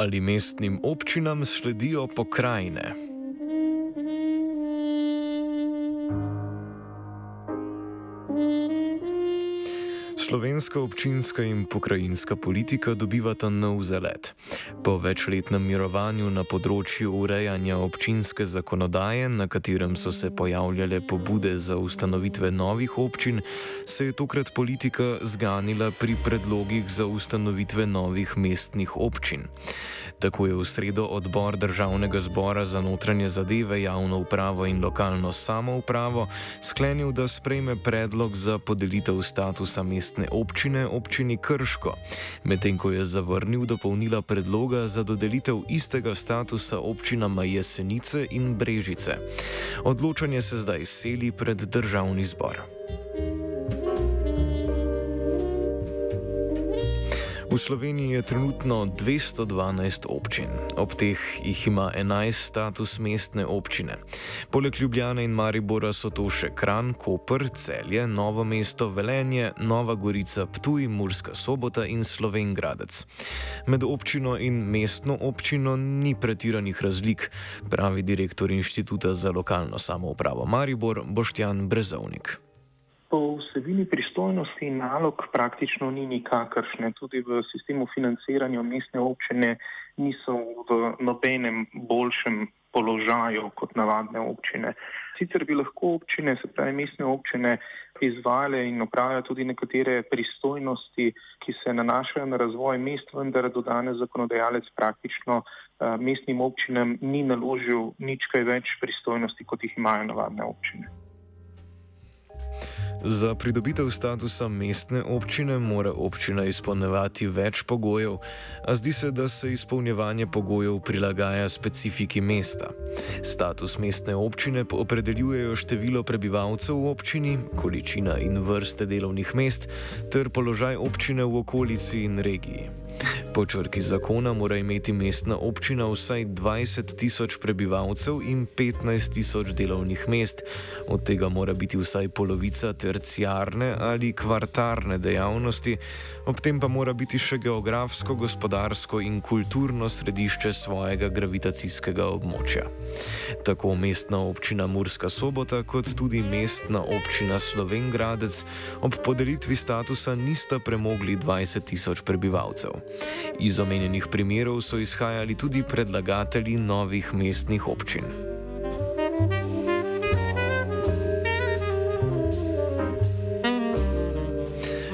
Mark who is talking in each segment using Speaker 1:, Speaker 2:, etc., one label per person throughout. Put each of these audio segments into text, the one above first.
Speaker 1: Ali mestnim občinam sledijo pokrajine? Slovenska občinska in pokrajinska politika dobivata nov zalet. Po večletnem mirovanju na področju urejanja občinske zakonodaje, na katerem so se pojavljale pobude za ustanovitve novih občin, se je tokrat politika zganila pri predlogih za ustanovitve novih mestnih občin. Tako je v sredo odbor Državnega zbora za notranje zadeve, javno upravo in lokalno samoupravo sklenil, da sprejme predlog za podelitev statusa mestne občine občini Krško, medtem ko je zavrnil dopolnila predloga za dodelitev istega statusa občinama Jesenice in Brežice. Odločanje se zdaj seli pred Državni zbor. V Sloveniji je trenutno 212 občin, ob teh jih ima 11 status mestne občine. Poleg Ljubljana in Maribora so to še Kran, Koper, Celje, Novo mesto, Velenje, Nova Gorica, Ptuj, Murska sobota in Slovengradec. Med občino in mestno občino ni pretiranih razlik, pravi direktor Inštituta za lokalno samoupravo Maribor Boštjan Brezovnik.
Speaker 2: Po vsebini pristojnosti in nalog praktično ni nikakršne. Tudi v sistemu financiranja mestne občine niso v nobenem boljšem položaju kot navadne občine. Sicer bi lahko občine, se pravi mestne občine, izvajale in opravljale tudi nekatere pristojnosti, ki se nanašajo na razvoj mest, vendar do danes zakonodajalec praktično uh, mestnim občinam ni naložil nič kaj več pristojnosti, kot jih imajo navadne občine.
Speaker 1: Za pridobitev statusa mestne občine mora občina izpolnjevati več pogojev, a zdi se, da se izpolnjevanje pogojev prilagaja specifiki mesta. Status mestne občine opredeljujejo število prebivalcev v občini, količina in vrste delovnih mest ter položaj občine v okolici in regiji. Po črki zakona mora imeti mestna občina vsaj 20 tisoč prebivalcev in 15 tisoč delovnih mest, od tega mora biti vsaj polovica terciarne ali kvartarne dejavnosti, ob tem pa mora biti še geografsko, gospodarsko in kulturno središče svojega gravitacijskega območja. Tako mestna občina Murska sobota kot tudi mestna občina Slovengradec ob podelitvi statusa nista premogli 20 tisoč prebivalcev. Iz omenjenih primerov so izhajali tudi predlagatelji novih mestnih občin.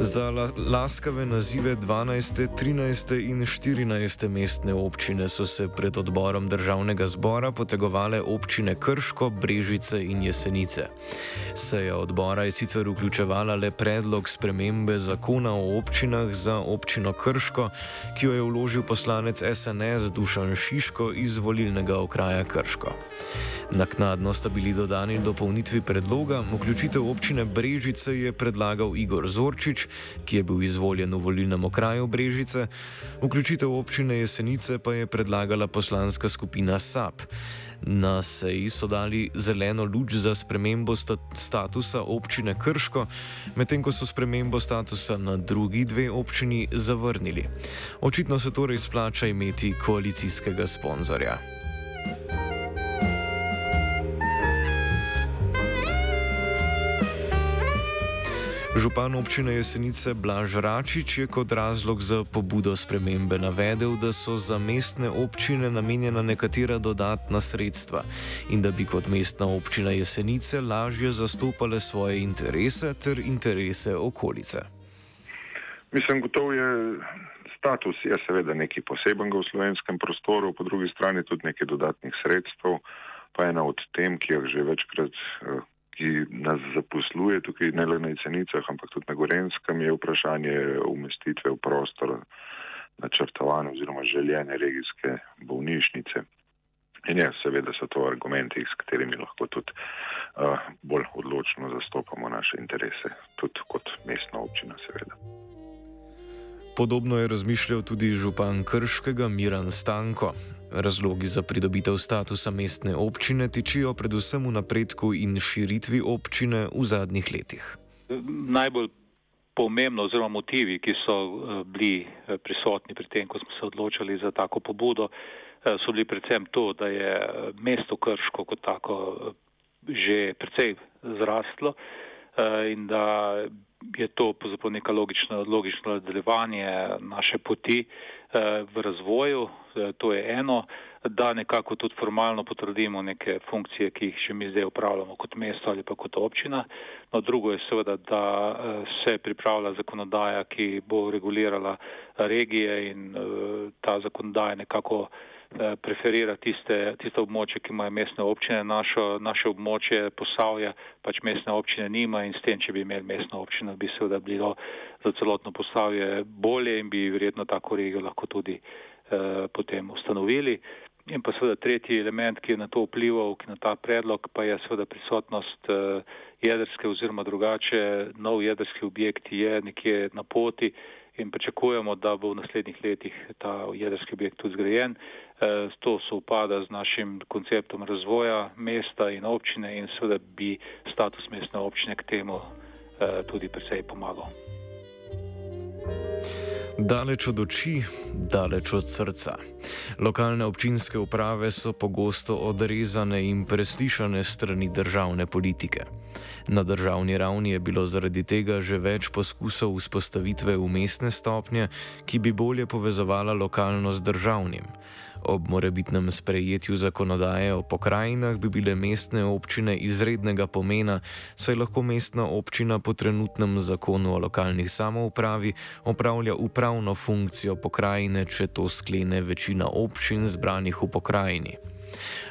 Speaker 1: Za la laskave nazive 12., 13. in 14. mestne občine so se pred odborom državnega zbora potegovale občine Krško, Brežice in Jesenice. Seja odbora je sicer vključevala le predlog spremembe zakona o občinah za občino Krško, ki jo je vložil poslanec SNS Dušan Šiško iz volilnega okraja Krško. Naknadno sta bili dodani dopolnitvi predloga, vključitev občine Brežice je predlagal Igor Zorčič, ki je bil izvoljen v volilnem okraju Brežice, vključitev občine Jesenice pa je predlagala poslanska skupina SAP. Na seji so dali zeleno luč za spremembo sta statusa občine Krško, medtem ko so spremembo statusa na drugi dve občini zavrnili. Očitno se torej splača imeti koalicijskega sponzorja. Župan občine Jesenice Blaž Račič je kot razlog za pobudo spremembe navedel, da so za mestne občine namenjena nekatera dodatna sredstva in da bi kot mestna občina Jesenice lažje zastopale svoje interese ter interese okolice.
Speaker 3: Mislim, gotovo je status je seveda nekaj posebenega v slovenskem prostoru, po drugi strani tudi nekaj dodatnih sredstev, pa ena od tem, ki jih že večkrat eh, ki nas zaposluje tukaj ne le na Jesenicah, ampak tudi na Gorenskem, je vprašanje umestitve v prostor načrtovane oziroma željene regijske bolnišnice. In ja, seveda so to argumenti, s katerimi lahko tudi uh, bolj odločno zastopamo naše interese, tudi kot mestna občina, seveda.
Speaker 1: Podobno je razmišljal tudi župan Krškega Miran Stanko. Razlogi za pridobitev statusa mestne občine tičijo predvsem v napredku in širitvi občine v zadnjih letih.
Speaker 4: Najbolj pomembno oziroma motivi, ki so eh, bili eh, prisotni pri tem, ko smo se odločili za tako pobudo, eh, so bili predvsem to, da je mesto Krško kot tako že precej zrastlo in da je to pravzaprav neka logična, logično nadaljevanje naše poti eh, v razvoju, eh, to je eno, da nekako tudi formalno potrdimo neke funkcije, ki jih še mi zdaj upravljamo kot mesto ali pa kot občina. No, drugo je seveda, da eh, se pripravlja zakonodaja, ki bo regulirala regije in ta zakonodaja nekako Eh, preferira tiste, tiste območje, ki imajo mestne občine. Našo, naše območje posavja pač mestne občine nima in s tem, če bi imeli mestno občino, bi seveda bilo za celotno posavje bolje in bi verjetno tako regijo lahko tudi eh, potem ustanovili. In pa seveda tretji element, ki je na to vplival, ki na ta predlog, pa je seveda prisotnost eh, jedrske oziroma drugače, nov jedrski objekt je nekje na poti in pričakujemo, da bo v naslednjih letih ta jedrski objekt tudi zgrajen. Eh, to se upada z našim konceptom razvoja mesta in občine in seveda bi status mestne občine k temu eh, tudi precej pomagal.
Speaker 1: Daleč od oči, daleč od srca. Lokalne občinske uprave so pogosto odrezane in preslišane strani državne politike. Na državni ravni je bilo zaradi tega že več poskusov vzpostavitve umestne stopnje, ki bi bolje povezovala lokalno z državnim. Ob morebitnem sprejetju zakonodaje o pokrajinah bi bile mestne občine izrednega pomena, saj lahko mestna občina po trenutnem zakonu o lokalnih samoupravi opravlja upravno funkcijo pokrajine, če to sklene večina občin zbranih v pokrajini.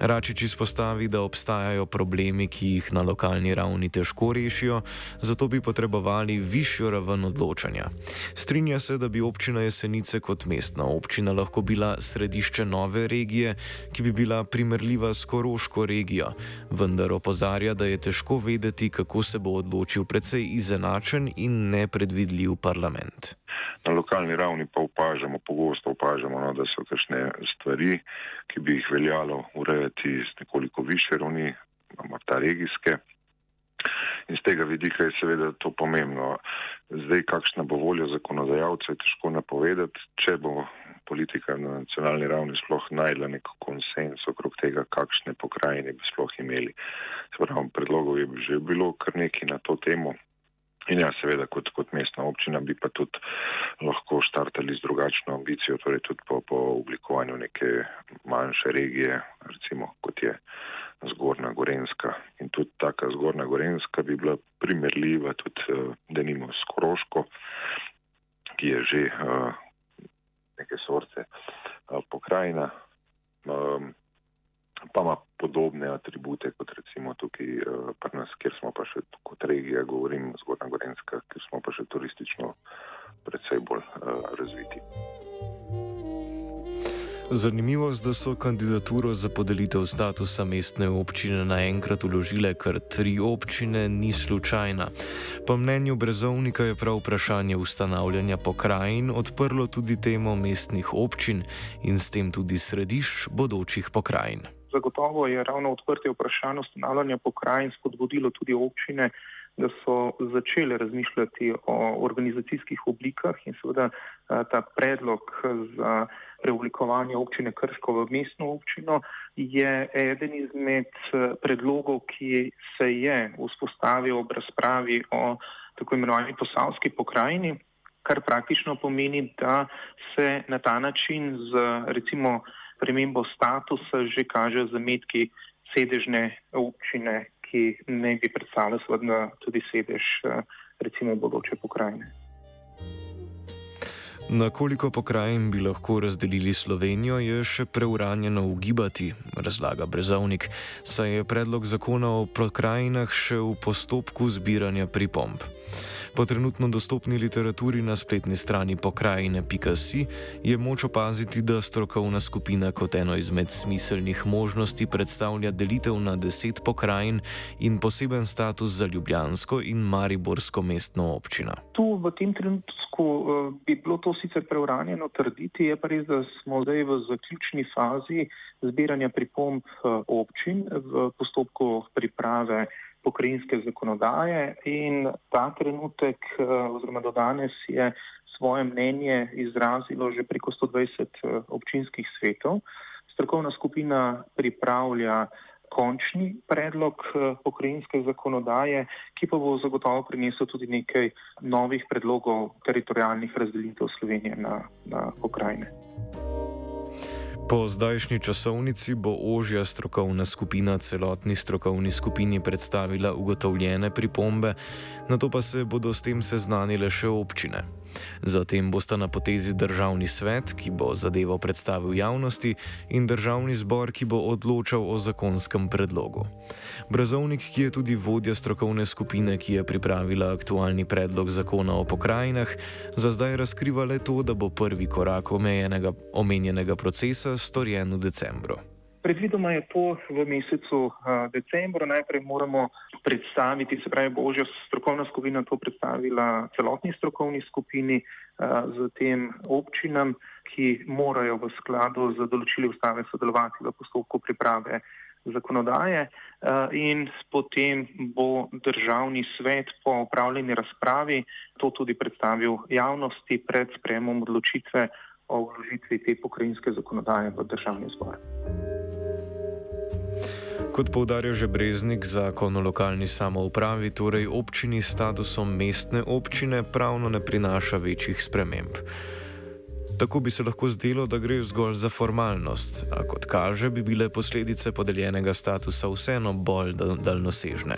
Speaker 1: Račič izpostavi, da obstajajo problemi, ki jih na lokalni ravni težko rešijo, zato bi potrebovali višjo raven odločanja. Strinja se, da bi občina Jesenice kot mestna občina lahko bila središče nove regije, ki bi bila primerljiva s Koroško regijo, vendar opozarja, da je težko vedeti, kako se bo odločil precej izenačen in nepredvidljiv parlament.
Speaker 3: Na lokalni ravni pa opažamo, pogosto opažamo, no, da so kakšne stvari, ki bi jih veljalo urejati z nekoliko više ravni, morda regijske. In z tega vidika je seveda to pomembno. Zdaj, kakšna bo volja zakonodajalcev, je težko napovedati, če bo politika na nacionalni ravni sploh najdla nek konsens okrog tega, kakšne pokrajine bi sploh imeli. Spravam, predlogov je že bilo kar nekaj na to temo. In ja, seveda, kot, kot mestna občina bi pa tudi lahko štartali z drugačno ambicijo, torej tudi po, po oblikovanju neke manjše regije, recimo kot je Zgornja Gorenska. In tudi taka Zgornja Gorenska bi bila primerljiva tudi, eh, da nimo s Koroško, ki je že uh, neke sorte uh, pokrajina. Um, pa ima podobne atribute kot recimo tukaj uh, pri nas, kjer smo pa še kot regija, govorim zgornja Gorenska, kjer smo pa še turistično predvsej bolj uh, razviti.
Speaker 1: Zanimivost, da so kandidaturo za podelitev statusa mestne občine naenkrat uložile kar tri občine, ni slučajna. Po mnenju Brezovnika je prav vprašanje ustanavljanja pokrajin odprlo tudi temo mestnih občin in s tem tudi središč bodočih pokrajin.
Speaker 2: Zagotovo je ravno odprtje vprašanja ustanavljanja pokrajin spodbudilo tudi občine, da so začele razmišljati o organizacijskih oblikah in seveda ta predlog za preoblikovanje občine Krško v mestno občino je eden izmed predlogov, ki se je vzpostavil ob razpravi o tako imenovani posavski pokrajini, kar praktično pomeni, da se na ta način z recimo premembo statusa že kažejo zametki sedežne občine, ki ne bi predstavljala seveda tudi sedež recimo bodoče pokrajine.
Speaker 1: Na koliko pokrajin bi lahko razdelili Slovenijo, je še preuranjeno ugibati, razlaga Brezovnik, saj je predlog zakona o pokrajinah še v postopku zbiranja pripomb. Po trenutno dostopni literaturi na spletni strani pokrajine.si je moč opaziti, da strokovna skupina kot eno izmed smiselnih možnosti predstavlja delitev na deset pokrajin in poseben status za Ljubljansko in Mariborsko mestno občino.
Speaker 2: Tu v tem trenutku uh, bi bilo to sicer preuranjeno trditi, je pa res, da smo zdaj v zaključni fazi zbiranja pripomb uh, občin v postopku priprave pokrajinske zakonodaje in ta trenutek oziroma do danes je svoje mnenje izrazilo že preko 120 občinskih svetov. Strokovna skupina pripravlja končni predlog pokrajinske zakonodaje, ki pa bo zagotovo prinesel tudi nekaj novih predlogov teritorijalnih razdelitev Slovenije na, na pokrajine.
Speaker 1: Po zdajšnji časovnici bo ožja strokovna skupina celotni strokovni skupini predstavila ugotovljene pripombe, na to pa se bodo s tem seznanile še občine. Zatem bosta na potezi državni svet, ki bo zadevo predstavil javnosti, in državni zbor, ki bo odločal o zakonskem predlogu. Brazovnik, ki je tudi vodja strokovne skupine, ki je pripravila aktualni predlog zakona o pokrajinah, za zdaj razkriva le to, da bo prvi korak omenjenega procesa storjen v decembru.
Speaker 2: Predvidoma je to v mesecu uh, decembru. Najprej moramo predstaviti, se pravi, božja strokovna skupina to predstavila celotni strokovni skupini, zatem občinam, ki morajo v skladu z določili ustave sodelovati v postopku priprave zakonodaje uh, in potem bo državni svet po upravljeni razpravi to tudi predstavil javnosti pred spremom odločitve o vložitvi te pokrajinske zakonodaje v državni zbor.
Speaker 1: Kot povdarja že Breznik, zakon o lokalni samoupravi, torej občini s statusom mestne občine, pravno ne prinaša večjih sprememb. Tako bi se lahko zdelo, da gre zgolj za formalnost, a kot kaže, bi bile posledice podeljenega statusa vseeno bolj daljnosežne.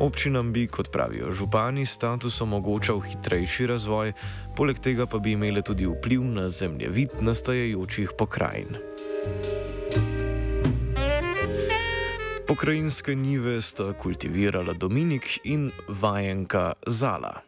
Speaker 1: Občinam bi, kot pravijo župani, status omogočal hitrejši razvoj, poleg tega pa bi imele tudi vpliv na zemljevid nastajajočih pokrajin. Pokrajinske nive sta kultivirala Dominik in vajenka Zala.